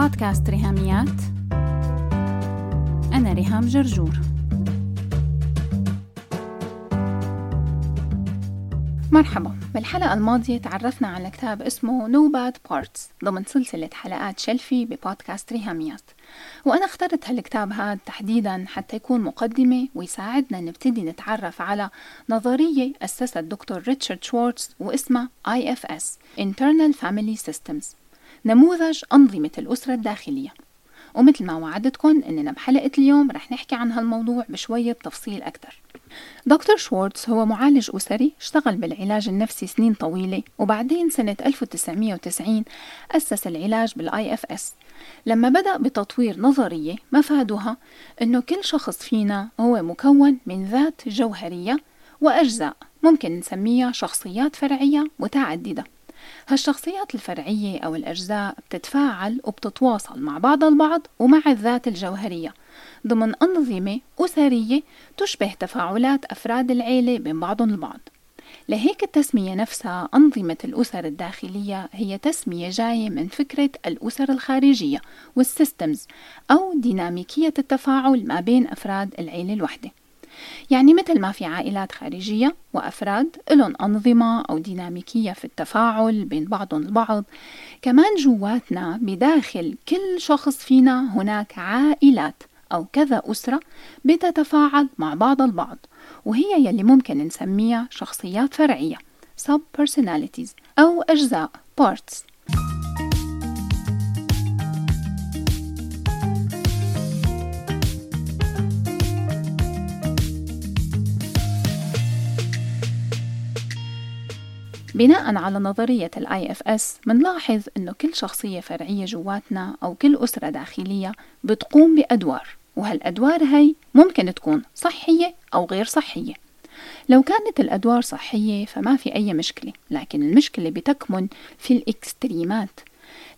بودكاست ريهاميات. أنا ريهام جرجور. مرحبا. بالحلقة الماضية تعرفنا على كتاب اسمه No Bad Parts ضمن سلسلة حلقات شلفي ببودكاست ريهاميات. وأنا اخترت هالكتاب هذا تحديدا حتى يكون مقدمة ويساعدنا نبتدي نتعرف على نظرية أسسها الدكتور ريتشارد شوارتز واسمها IFS Internal Family Systems. نموذج أنظمة الأسرة الداخلية. ومثل ما وعدتكم أننا بحلقة اليوم رح نحكي عن هالموضوع بشوية تفصيل أكثر دكتور شوارتز هو معالج أسري اشتغل بالعلاج النفسي سنين طويلة وبعدين سنة 1990 أسس العلاج بال IFS. لما بدأ بتطوير نظرية مفادها أنه كل شخص فينا هو مكون من ذات جوهرية وأجزاء ممكن نسميها شخصيات فرعية متعددة. هالشخصيات الفرعية أو الأجزاء بتتفاعل وبتتواصل مع بعض البعض ومع الذات الجوهرية ضمن أنظمة أسرية تشبه تفاعلات أفراد العيلة بين بعضهم البعض. لهيك التسمية نفسها أنظمة الأسر الداخلية هي تسمية جاية من فكرة الأسر الخارجية والسيستمز أو ديناميكية التفاعل ما بين أفراد العيلة الوحدة. يعني مثل ما في عائلات خارجية وأفراد لهم أنظمة أو ديناميكية في التفاعل بين بعضهم البعض. كمان جواتنا بداخل كل شخص فينا هناك عائلات أو كذا أسرة بتتفاعل مع بعض البعض وهي يلي ممكن نسميها شخصيات فرعية sub personalities أو أجزاء parts. بناء على نظرية IFS منلاحظ إنه كل شخصية فرعية جواتنا أو كل أسرة داخلية بتقوم بأدوار وهالادوار هي ممكن تكون صحية أو غير صحية. لو كانت الأدوار صحية فما في أي مشكلة لكن المشكلة بتكمن في ال extremeات.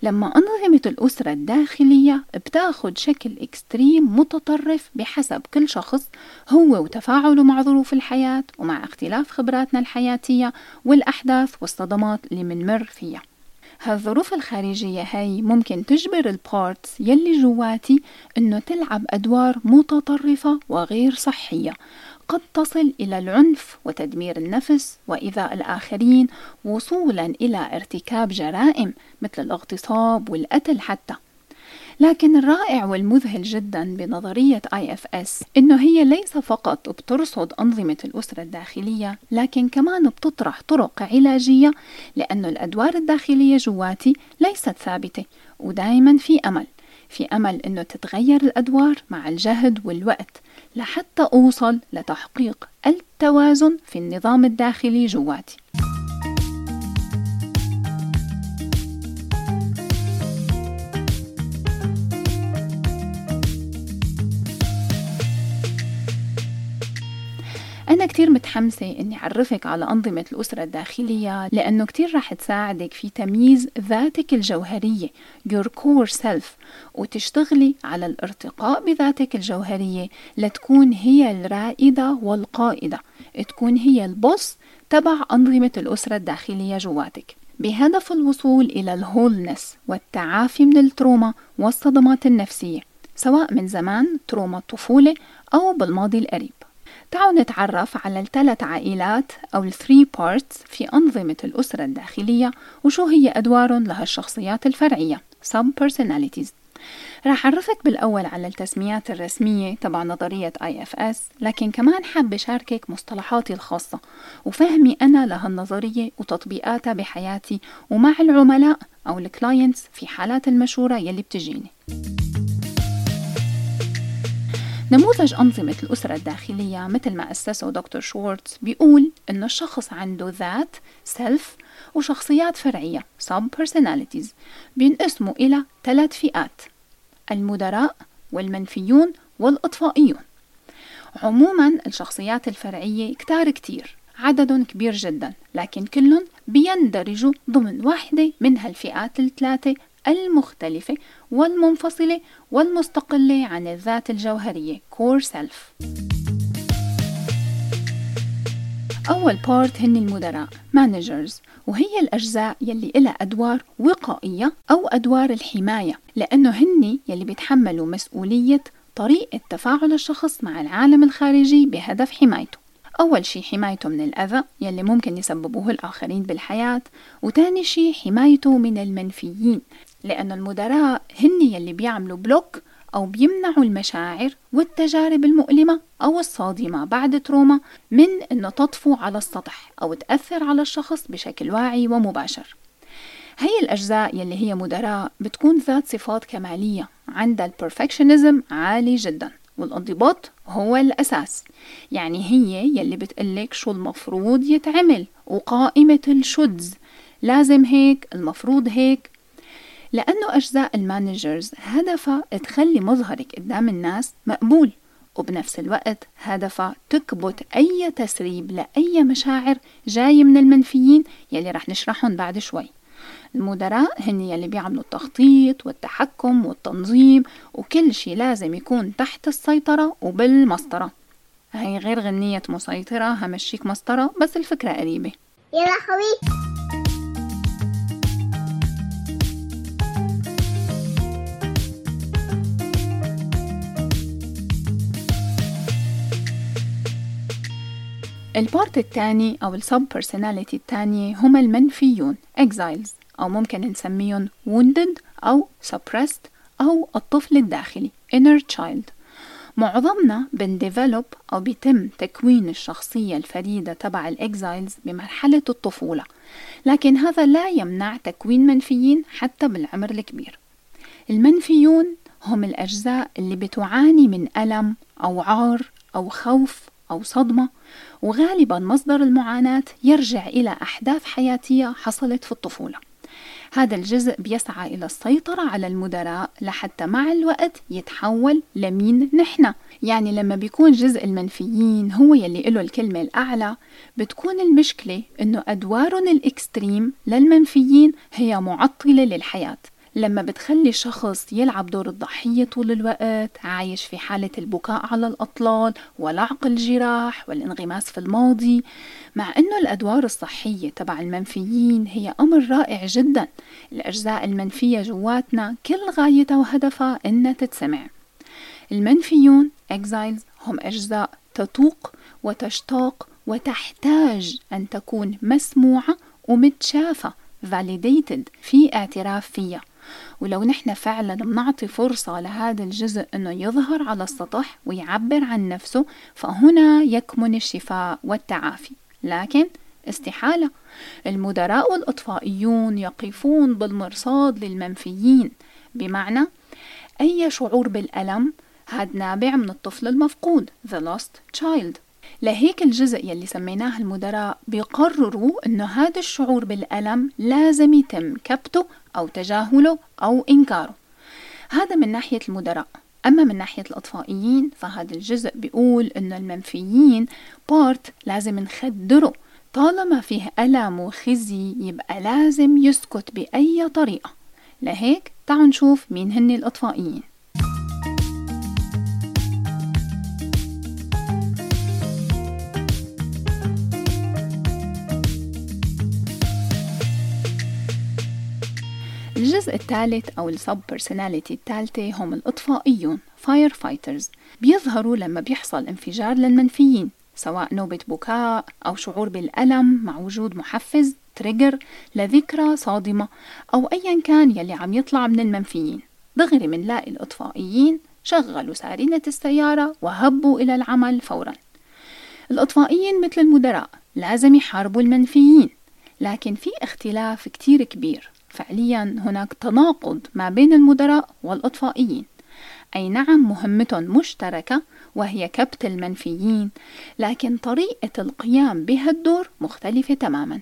لما أنظمة الأسرة الداخلية بتاخد شكل extreme متطرف بحسب كل شخص هو وتفاعله مع ظروف الحياة ومع اختلاف خبراتنا الحياتية والأحداث والصدمات اللي منمر فيها. هالظروف الخارجية هاي ممكن تجبر البارتس يلي جواتي إنه تلعب أدوار متطرفة وغير صحية. قد تصل إلى العنف وتدمير النفس وإيذاء الآخرين وصولا إلى ارتكاب جرائم مثل الاغتصاب والقتل حتى. لكن الرائع والمذهل جدا بنظرية IFS إنه هي ليس فقط بترصد أنظمة الأسرة الداخلية لكن كمان بتطرح طرق علاجية لأنه الأدوار الداخلية جواتي ليست ثابتة ودائما في أمل. في أمل أنه تتغير الأدوار مع الجهد والوقت. لحتى أوصل لتحقيق التوازن في النظام الداخلي جواتي. كتير متحمسة إني أعرفك على أنظمة الأسرة الداخلية لأنه كتير رح تساعدك في تمييز ذاتك الجوهرية your core self وتشتغلي على الارتقاء بذاتك الجوهرية لتكون هي الرائدة والقائدة تكون هي البوس تبع أنظمة الأسرة الداخلية جواتك. بهدف الوصول إلى الهولنس والتعافي من التروما والصدمات النفسية سواء من زمان trauma الطفولة أو بالماضي القريب. تعالوا نتعرف على الثلاث عائلات أو ال three parts في أنظمة الأسرة الداخلية وشو هي أدوارهم لهالشخصيات الفرعية. Sub personalities. راح أعرفك بالأول على التسميات الرسمية تبع نظرية IFS لكن كمان حابة شاركك مصطلحاتي الخاصة وفهمي أنا لهالنظرية وتطبيقاتها بحياتي ومع العملاء أو ال clients في حالات المشورة يلي بتجيني. نموذج أنظمة الأسرة الداخلية مثل ما أسسه دكتور شوارتز بيقول إنه الشخص عنده ذات self وشخصيات فرعية sub personalities بينقسموا إلى ثلاث فئات المدراء والمنفيون والإطفائيون. عموما الشخصيات الفرعية كتار كتير عدد كبير جدا لكن كلهم بيندرجوا ضمن واحدة من هالفئات الثلاثة المختلفة والمنفصلة والمستقلة عن الذات الجوهرية. Core self. أول بارت هن المدراء managers وهي الأجزاء يلي إلها أدوار وقائية أو أدوار الحماية لأنه هن يلي بيتحملوا مسؤولية طريقة تفاعل الشخص مع العالم الخارجي بهدف حمايته. أول شي حمايته من الأذى يلي ممكن يسببوه الآخرين بالحياة وتاني شي حمايته من المنفيين. لأن المدراء هن يلي بيعملوا block أو بيمنعوا المشاعر والتجارب المؤلمة أو الصادمة بعد trauma من أنه تطفو على السطح أو تأثر على الشخص بشكل واعي ومباشر. هي الأجزاء يلي هي مدراء بتكون ذات صفات كمالية عندها ال perfectionism عالي جدا والانضباط هو الأساس. يعني هي يلي بتقلك شو المفروض يتعمل وقائمة ال shoulds لازم هيك المفروض هيك لأنه أجزاء المانجرز هدفها تخلي مظهرك قدام الناس مقبول وبنفس الوقت هدفها تكبت أي تسريب لأي مشاعر جاي من المنفيين يلي رح نشرحهم بعد شوي. المدراء هن يلي بيعملوا التخطيط والتحكم والتنظيم وكل شي لازم يكون تحت السيطرة وبالمسطرة. هاي غير غنية مسيطرة همشيك مسطرة بس الفكرة قريبة. يا لهوي ال part الثاني أو ال sub personality الثانية هم المنفيون exiles أو ممكن نسميهم wounded أو suppressed أو الطفل الداخلي inner child. معظمنا بن develop أو بيتم تكوين الشخصية الفريدة تبع الإكزايلز بمرحلة الطفولة لكن هذا لا يمنع تكوين منفيين حتى بالعمر الكبير. المنفيون هم الأجزاء اللي بتعاني من ألم أو عار أو خوف أو صدمة وغالبا مصدر المعاناة يرجع إلى أحداث حياتية حصلت في الطفولة. هذا الجزء بيسعى إلى السيطرة على المدراء لحتى مع الوقت يتحول لمين نحن. يعني لما بيكون جزء المنفيين هو يلي له الكلمة الأعلى بتكون المشكلة إنه أدوارهم الإكستريم للمنفيين هي معطلة للحياة. لما بتخلي شخص يلعب دور الضحية طول الوقت عايش في حالة البكاء على الأطلال ولعق الجراح والانغماس في الماضي مع أنه الأدوار الصحية تبع المنفيين هي أمر رائع جدا. الأجزاء المنفية جواتنا كل غايتها وهدفها إنها تتسمع. المنفيون exiles هم أجزاء تتوق وتشتاق وتحتاج أن تكون مسموعة ومتشافة validated في اعتراف فيها. ولو نحن فعلا بنعطي فرصة لهذا الجزء أنه يظهر على السطح ويعبر عن نفسه فهنا يكمن الشفاء والتعافي. لكن استحالة. المدراء والإطفائيون يقفون بالمرصاد للمنفيين. بمعنى أي شعور بالألم؟ هذا نابع من الطفل المفقود the lost child. لهيك الجزء يلي سميناه المدراء بيقرروا إنه هذا الشعور بالألم لازم يتم كبته أو تجاهله أو إنكاره. هذا من ناحية المدراء. أما من ناحية الأطفائيين فهذا الجزء بيقول إنه المنفيين بارت لازم نخدره. طالما فيه ألم وخزي يبقى لازم يسكت بأي طريقة. لهيك تعالوا نشوف مين هن الأطفائيين. الجزء الثالث أو ال sub personality الثالثة هم الإطفائيون firefighters بيظهروا لما بيحصل انفجار للمنفيين سواء نوبة بكاء أو شعور بالألم مع وجود محفز trigger لذكرى صادمة أو أيا كان يلي عم يطلع من المنفيين. دغري منلاقي الإطفائيين شغلوا سارينة السيارة وهبوا إلى العمل فورا. الإطفائيين مثل المدراء لازم يحاربوا المنفيين لكن في اختلاف كتير كبير. فعليا هناك تناقض ما بين المدراء والإطفائيين. أي نعم مهمتهم مشتركة وهي كبت المنفيين لكن طريقة القيام بهالدور مختلفة تماما.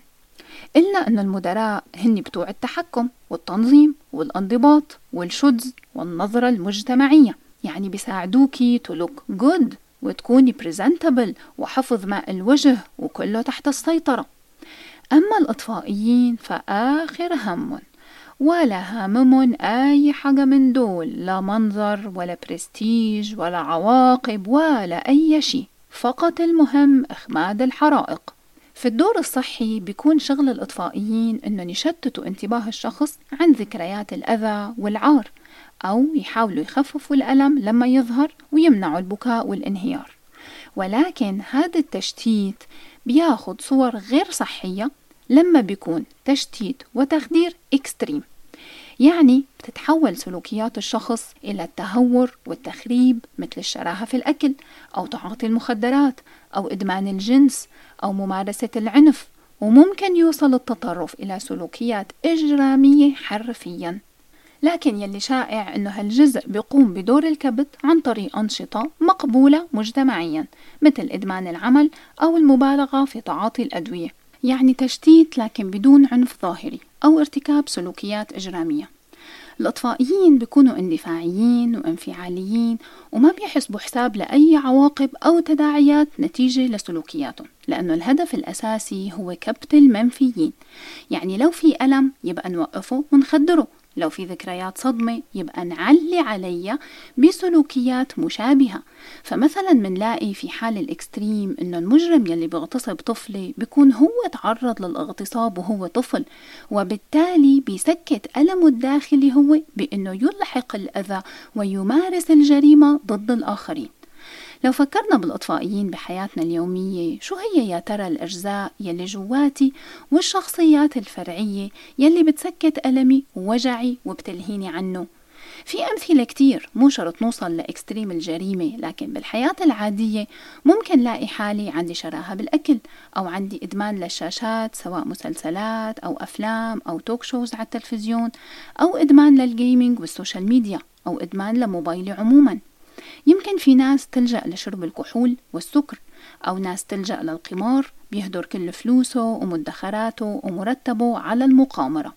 إلا أن المدراء هن بتوع التحكم والتنظيم والانضباط والشدز والنظرة المجتمعية. يعني بيساعدوكي to look good وتكوني presentable وحفظ ماء الوجه وكله تحت السيطرة. أما الإطفائيين فآخر هم ولا هاممهم أي حاجة من دول لا منظر ولا برستيج ولا عواقب ولا أي شيء فقط المهم إخماد الحرائق. في الدور الصحي بيكون شغل الإطفائيين إنهم يشتتوا انتباه الشخص عن ذكريات الأذى والعار أو يحاولوا يخففوا الألم لما يظهر ويمنعوا البكاء والانهيار. ولكن هذا التشتيت بياخد صور غير صحية لما بيكون تشتيت وتخدير إكستريم. يعني بتتحول سلوكيات الشخص إلى التهور والتخريب مثل الشراهة في الأكل أو تعاطي المخدرات أو إدمان الجنس أو ممارسة العنف وممكن يوصل التطرف إلى سلوكيات إجرامية حرفيا. لكن يلي شائع أنه هالجزء بيقوم بدور الكبت عن طريق أنشطة مقبولة مجتمعيا مثل إدمان العمل أو المبالغة في تعاطي الأدوية. يعني تشتيت لكن بدون عنف ظاهري أو ارتكاب سلوكيات إجرامية. الأطفائيين بيكونوا اندفاعيين وانفعاليين وما بيحسبوا حساب لأي عواقب أو تداعيات نتيجة لسلوكياتهم لأنه الهدف الأساسي هو كبت المنفيين. يعني لو في ألم يبقى نوقفه ونخدره. لو في ذكريات صدمة يبقى نعلي عليها بسلوكيات مشابهة. فمثلا منلاقي في حال الإكستريم إنه المجرم يلي بيغتصب طفلة بيكون هو تعرض للاغتصاب وهو طفل وبالتالي بيسكت ألمه الداخلي هو بإنه يلحق الأذى ويمارس الجريمة ضد الآخرين. لو فكرنا بالإطفائيين بحياتنا اليومية شو هي يا ترى الأجزاء يلي جواتي والشخصيات الفرعية يلي بتسكت ألمي ووجعي وبتلهيني عنه؟ في أمثلة كتير مو شرط نوصل ل extreme الجريمة لكن بالحياة العادية ممكن لاقي حالي عندي شراهة بالأكل أو عندي إدمان للشاشات سواء مسلسلات أو أفلام أو talk shows على التلفزيون أو إدمان لل gaming وال social media أو إدمان لموبايلي عموما. يمكن في ناس تلجأ لشرب الكحول والسكر أو ناس تلجأ للقمار بيهدر كل فلوسه ومدخراته ومرتبه على المقامرة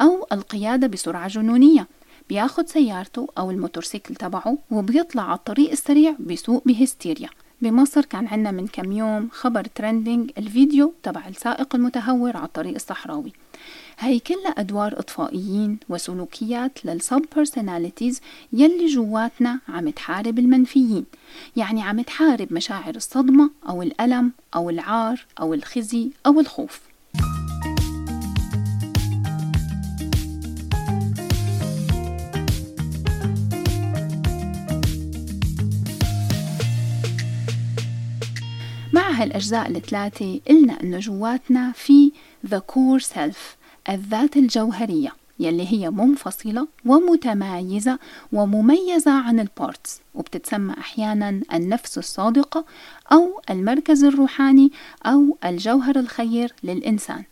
أو القيادة بسرعة جنونية بياخد سيارته أو ال motorcycle تبعه وبيطلع على الطريق السريع بيسوق بهستيريا. بمصر كان عنا من كم يوم خبر trending الفيديو تبع السائق المتهور على الطريق الصحراوي. هي كلها أدوار إطفائيين وسلوكيات للسب بيرسوناليتيز يلي جواتنا عم تحارب المنفيين. يعني عم تحارب مشاعر الصدمة أو الألم أو العار أو الخزي أو الخوف. مع هالأجزاء الثلاثة قلنا إنه جواتنا في the core self. الذات الجوهرية يلي هي منفصلة ومتمايزة ومميزة عن البارتس وبتتسمى أحيانا النفس الصادقة أو المركز الروحاني أو الجوهر الخير للإنسان.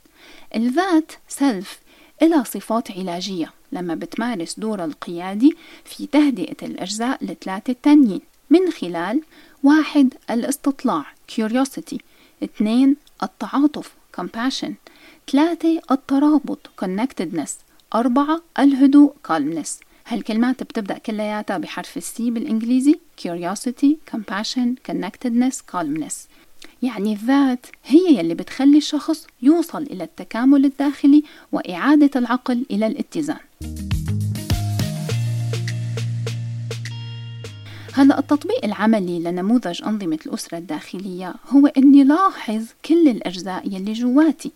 الذات سلف إلى صفات علاجية لما بتمارس دور القيادي في تهدئة الأجزاء الثلاثة التانيين من خلال واحد الاستطلاع curiosity اثنين التعاطف compassion. ثلاثة الترابط connectedness أربعة الهدوء calmness. هالكلمات بتبدأ كلياتها بحرف السي بالإنجليزي curiosity, compassion, connectedness, calmness. يعني الذات هي يلي بتخلي الشخص يوصل إلى التكامل الداخلي وإعادة العقل إلى الاتزان. هلا التطبيق العملي لنموذج أنظمة الأسرة الداخلية هو إني لاحظ كل الأجزاء يلي جواتي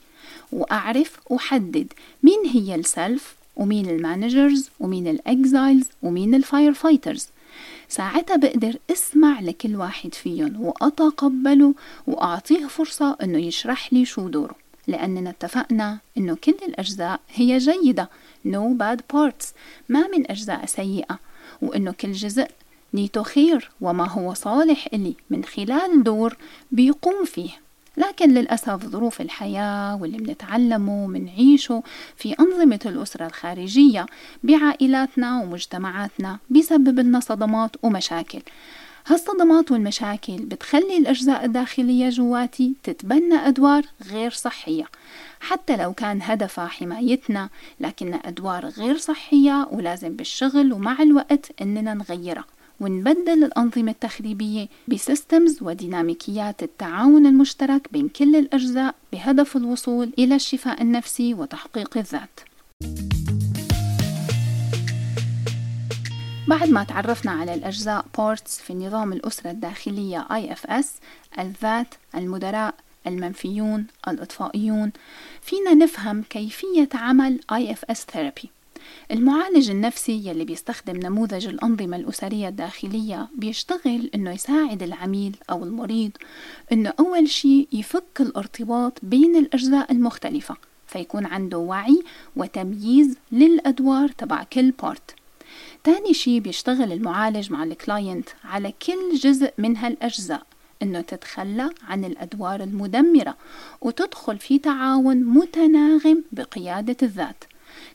وأعرف وحدد مين هي ال self ومين ال managers ومين ال exiles ومين ال firefighters ساعتها بقدر أسمع لكل واحد فيهم وأتقبله وأعطيه فرصة إنه يشرح لي شو دوره لأننا اتفقنا إنه كل الأجزاء هي جيدة no bad parts ما من أجزاء سيئة وإنه كل جزء نيته خير وما هو صالح إلي من خلال دور بيقوم فيه. لكن للأسف ظروف الحياة واللي بنتعلمه ومنعيشه في أنظمة الأسرة الخارجية بعائلاتنا ومجتمعاتنا بيسبب لنا صدمات ومشاكل. هالصدمات والمشاكل بتخلي الأجزاء الداخلية جواتي تتبنى أدوار غير صحية. حتى لو كان هدفها حمايتنا لكنها أدوار غير صحية ولازم بالشغل ومع الوقت إننا نغيرها. ونبدل الأنظمة التخريبية ب systems وديناميكيات التعاون المشترك بين كل الأجزاء بهدف الوصول إلى الشفاء النفسي وتحقيق الذات. بعد ما تعرفنا على الأجزاء parts في نظام الأسرة الداخلية IFS الذات، المدراء، المنفيون الإطفائيون فينا نفهم كيفية عمل IFS Therapy المعالج النفسي يلي بيستخدم نموذج الأنظمة الأسرية الداخلية بيشتغل إنه يساعد العميل أو المريض إنه أول شيء يفك الارتباط بين الأجزاء المختلفة فيكون عنده وعي وتمييز للأدوار تبع كل part تاني شي بيشتغل المعالج مع ال client على كل جزء من هالأجزاء إنه تتخلى عن الأدوار المدمرة وتدخل في تعاون متناغم بقيادة الذات.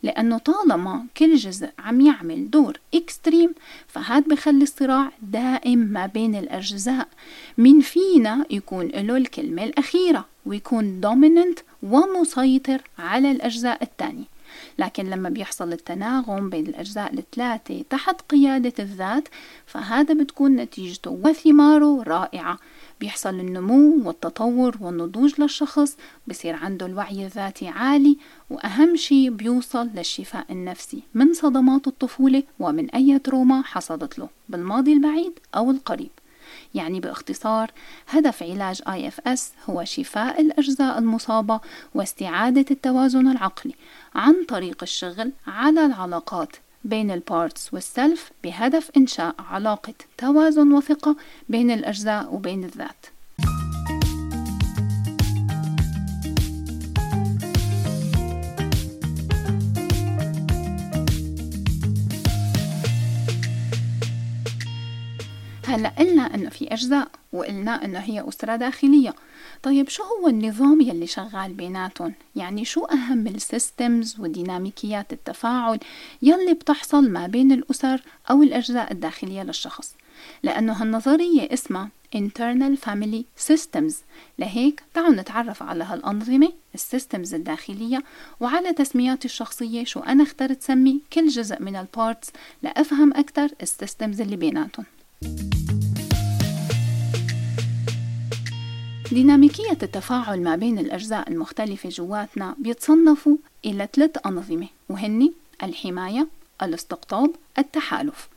لأنه طالما كل جزء عم يعمل دور extreme فهاد بخلي الصراع دائم ما بين الأجزاء. من فينا يكون له الكلمة الأخيرة ويكون dominant ومسيطر على الأجزاء الثانية. لكن لما بيحصل التناغم بين الأجزاء الثلاثة تحت قيادة الذات فهذا بتكون نتيجته وثماره رائعة. بيحصل النمو والتطور والنضوج للشخص بصير عنده الوعي الذاتي عالي وأهم شيء بيوصل للشفاء النفسي من صدمات الطفولة ومن أي تروما حصلت له بالماضي البعيد أو القريب. يعني باختصار هدف علاج IFS هو شفاء الأجزاء المصابة واستعادة التوازن العقلي عن طريق الشغل على العلاقات بين ال parts وال self بهدف إنشاء علاقة توازن وثقة بين الأجزاء وبين الذات. هلا قلنا أنه في أجزاء وقلنا أنه هي أسرة داخلية. طيب شو هو النظام يلي شغال بيناتهم؟ يعني شو أهم ال systems وديناميكيات التفاعل يلي بتحصل ما بين الأسر أو الأجزاء الداخلية للشخص؟ لأنه هالنظرية اسمها internal family systems. لهيك تعالوا نتعرف على هالأنظمة ال systems الداخلية وعلى تسمياتي الشخصية شو أنا اخترت سمي كل جزء من ال parts لأفهم أكثر ال systems اللي بيناتهم. ديناميكية التفاعل ما بين الأجزاء المختلفة جواتنا بيتصنفوا إلى ثلاث أنظمة وهن الحماية الاستقطاب التحالف.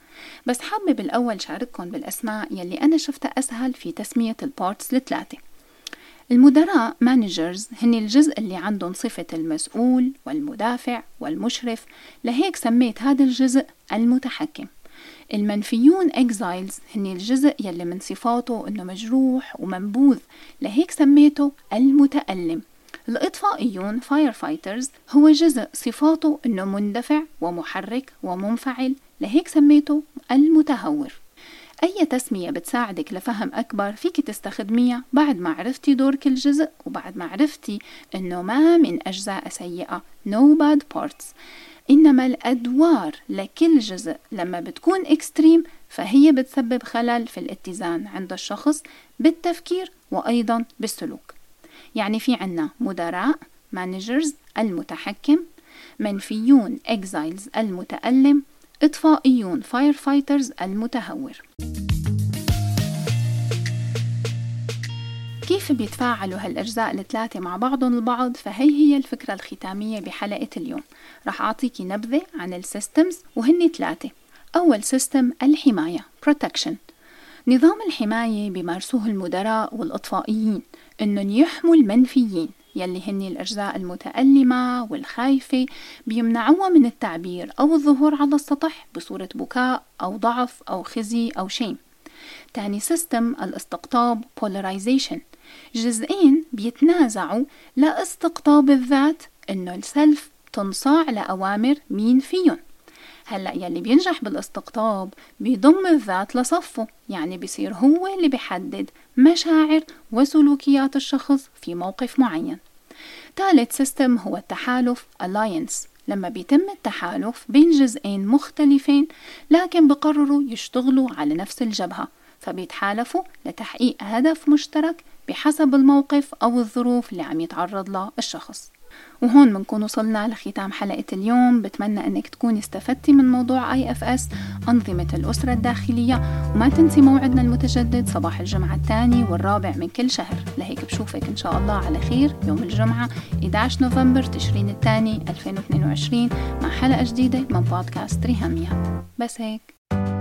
بس حابة بالأول شارككم بالأسماء يلي أنا شفتها أسهل في تسمية ال parts الثلاثة. المدراء managers هن الجزء اللي عندهم صفة المسؤول والمدافع والمشرف لهيك سميت هذا الجزء المتحكم. المنفيون exiles هن الجزء يلي من صفاته إنه مجروح ومنبوذ لهيك سميته المتألم. الإطفائيون firefighters هو جزء صفاته إنه مندفع ومحرك ومنفعل لهيك سميته المتهور. أي تسمية بتساعدك لفهم أكبر فيك تستخدميها بعد ما عرفتي دور كل جزء وبعد ما عرفتي إنه ما من أجزاء سيئة no bad parts. إنما الأدوار لكل جزء لما بتكون extreme فهي بتسبب خلل في الاتزان عند الشخص بالتفكير وأيضا بالسلوك. يعني في عنا مدراء managers المتحكم منفيون exiles المتألم إطفائيون firefighters المتهور. كيف بيتفاعلوا هالأجزاء الثلاثة مع بعضهم البعض؟ فهي هي الفكرة الختامية بحلقة اليوم. رح أعطيكي نبذة عن ال systems وهن ثلاثة. أول system الحماية protection. نظام الحماية بيمارسوه المدراء والإطفائيين إنهم يحموا المنفيين يلي هن الأجزاء المتألمة والخايفة بيمنعوها من التعبير أو الظهور على السطح بصورة بكاء أو ضعف أو خزي أو shame. تاني system الاستقطاب polarization. جزئين بيتنازعوا لاستقطاب الذات إنه ال self تنصاع لأوامر مين فيهم. هلأ يلي بينجح بالاستقطاب بيضم الذات لصفه يعني بصير هو اللي بيحدد مشاعر وسلوكيات الشخص في موقف معين. ثالث سيستم هو التحالف alliance. لما بيتم التحالف بين جزئين مختلفين لكن بقرروا يشتغلوا على نفس الجبهة فبيتحالفوا لتحقيق هدف مشترك بحسب الموقف أو الظروف اللي عم يتعرض لها الشخص. وهون بنكون وصلنا لختام حلقة اليوم. بتمنى إنك تكوني استفدتي من موضوع IFS أنظمة الأسرة الداخلية وما تنسي موعدنا المتجدد صباح الجمعة الثاني والرابع من كل شهر. لهيك بشوفك إن شاء الله على خير يوم الجمعة 11 نوفمبر تشرين الثاني 2022 مع حلقة جديدة من بودكاست ريهاميات بس هيك.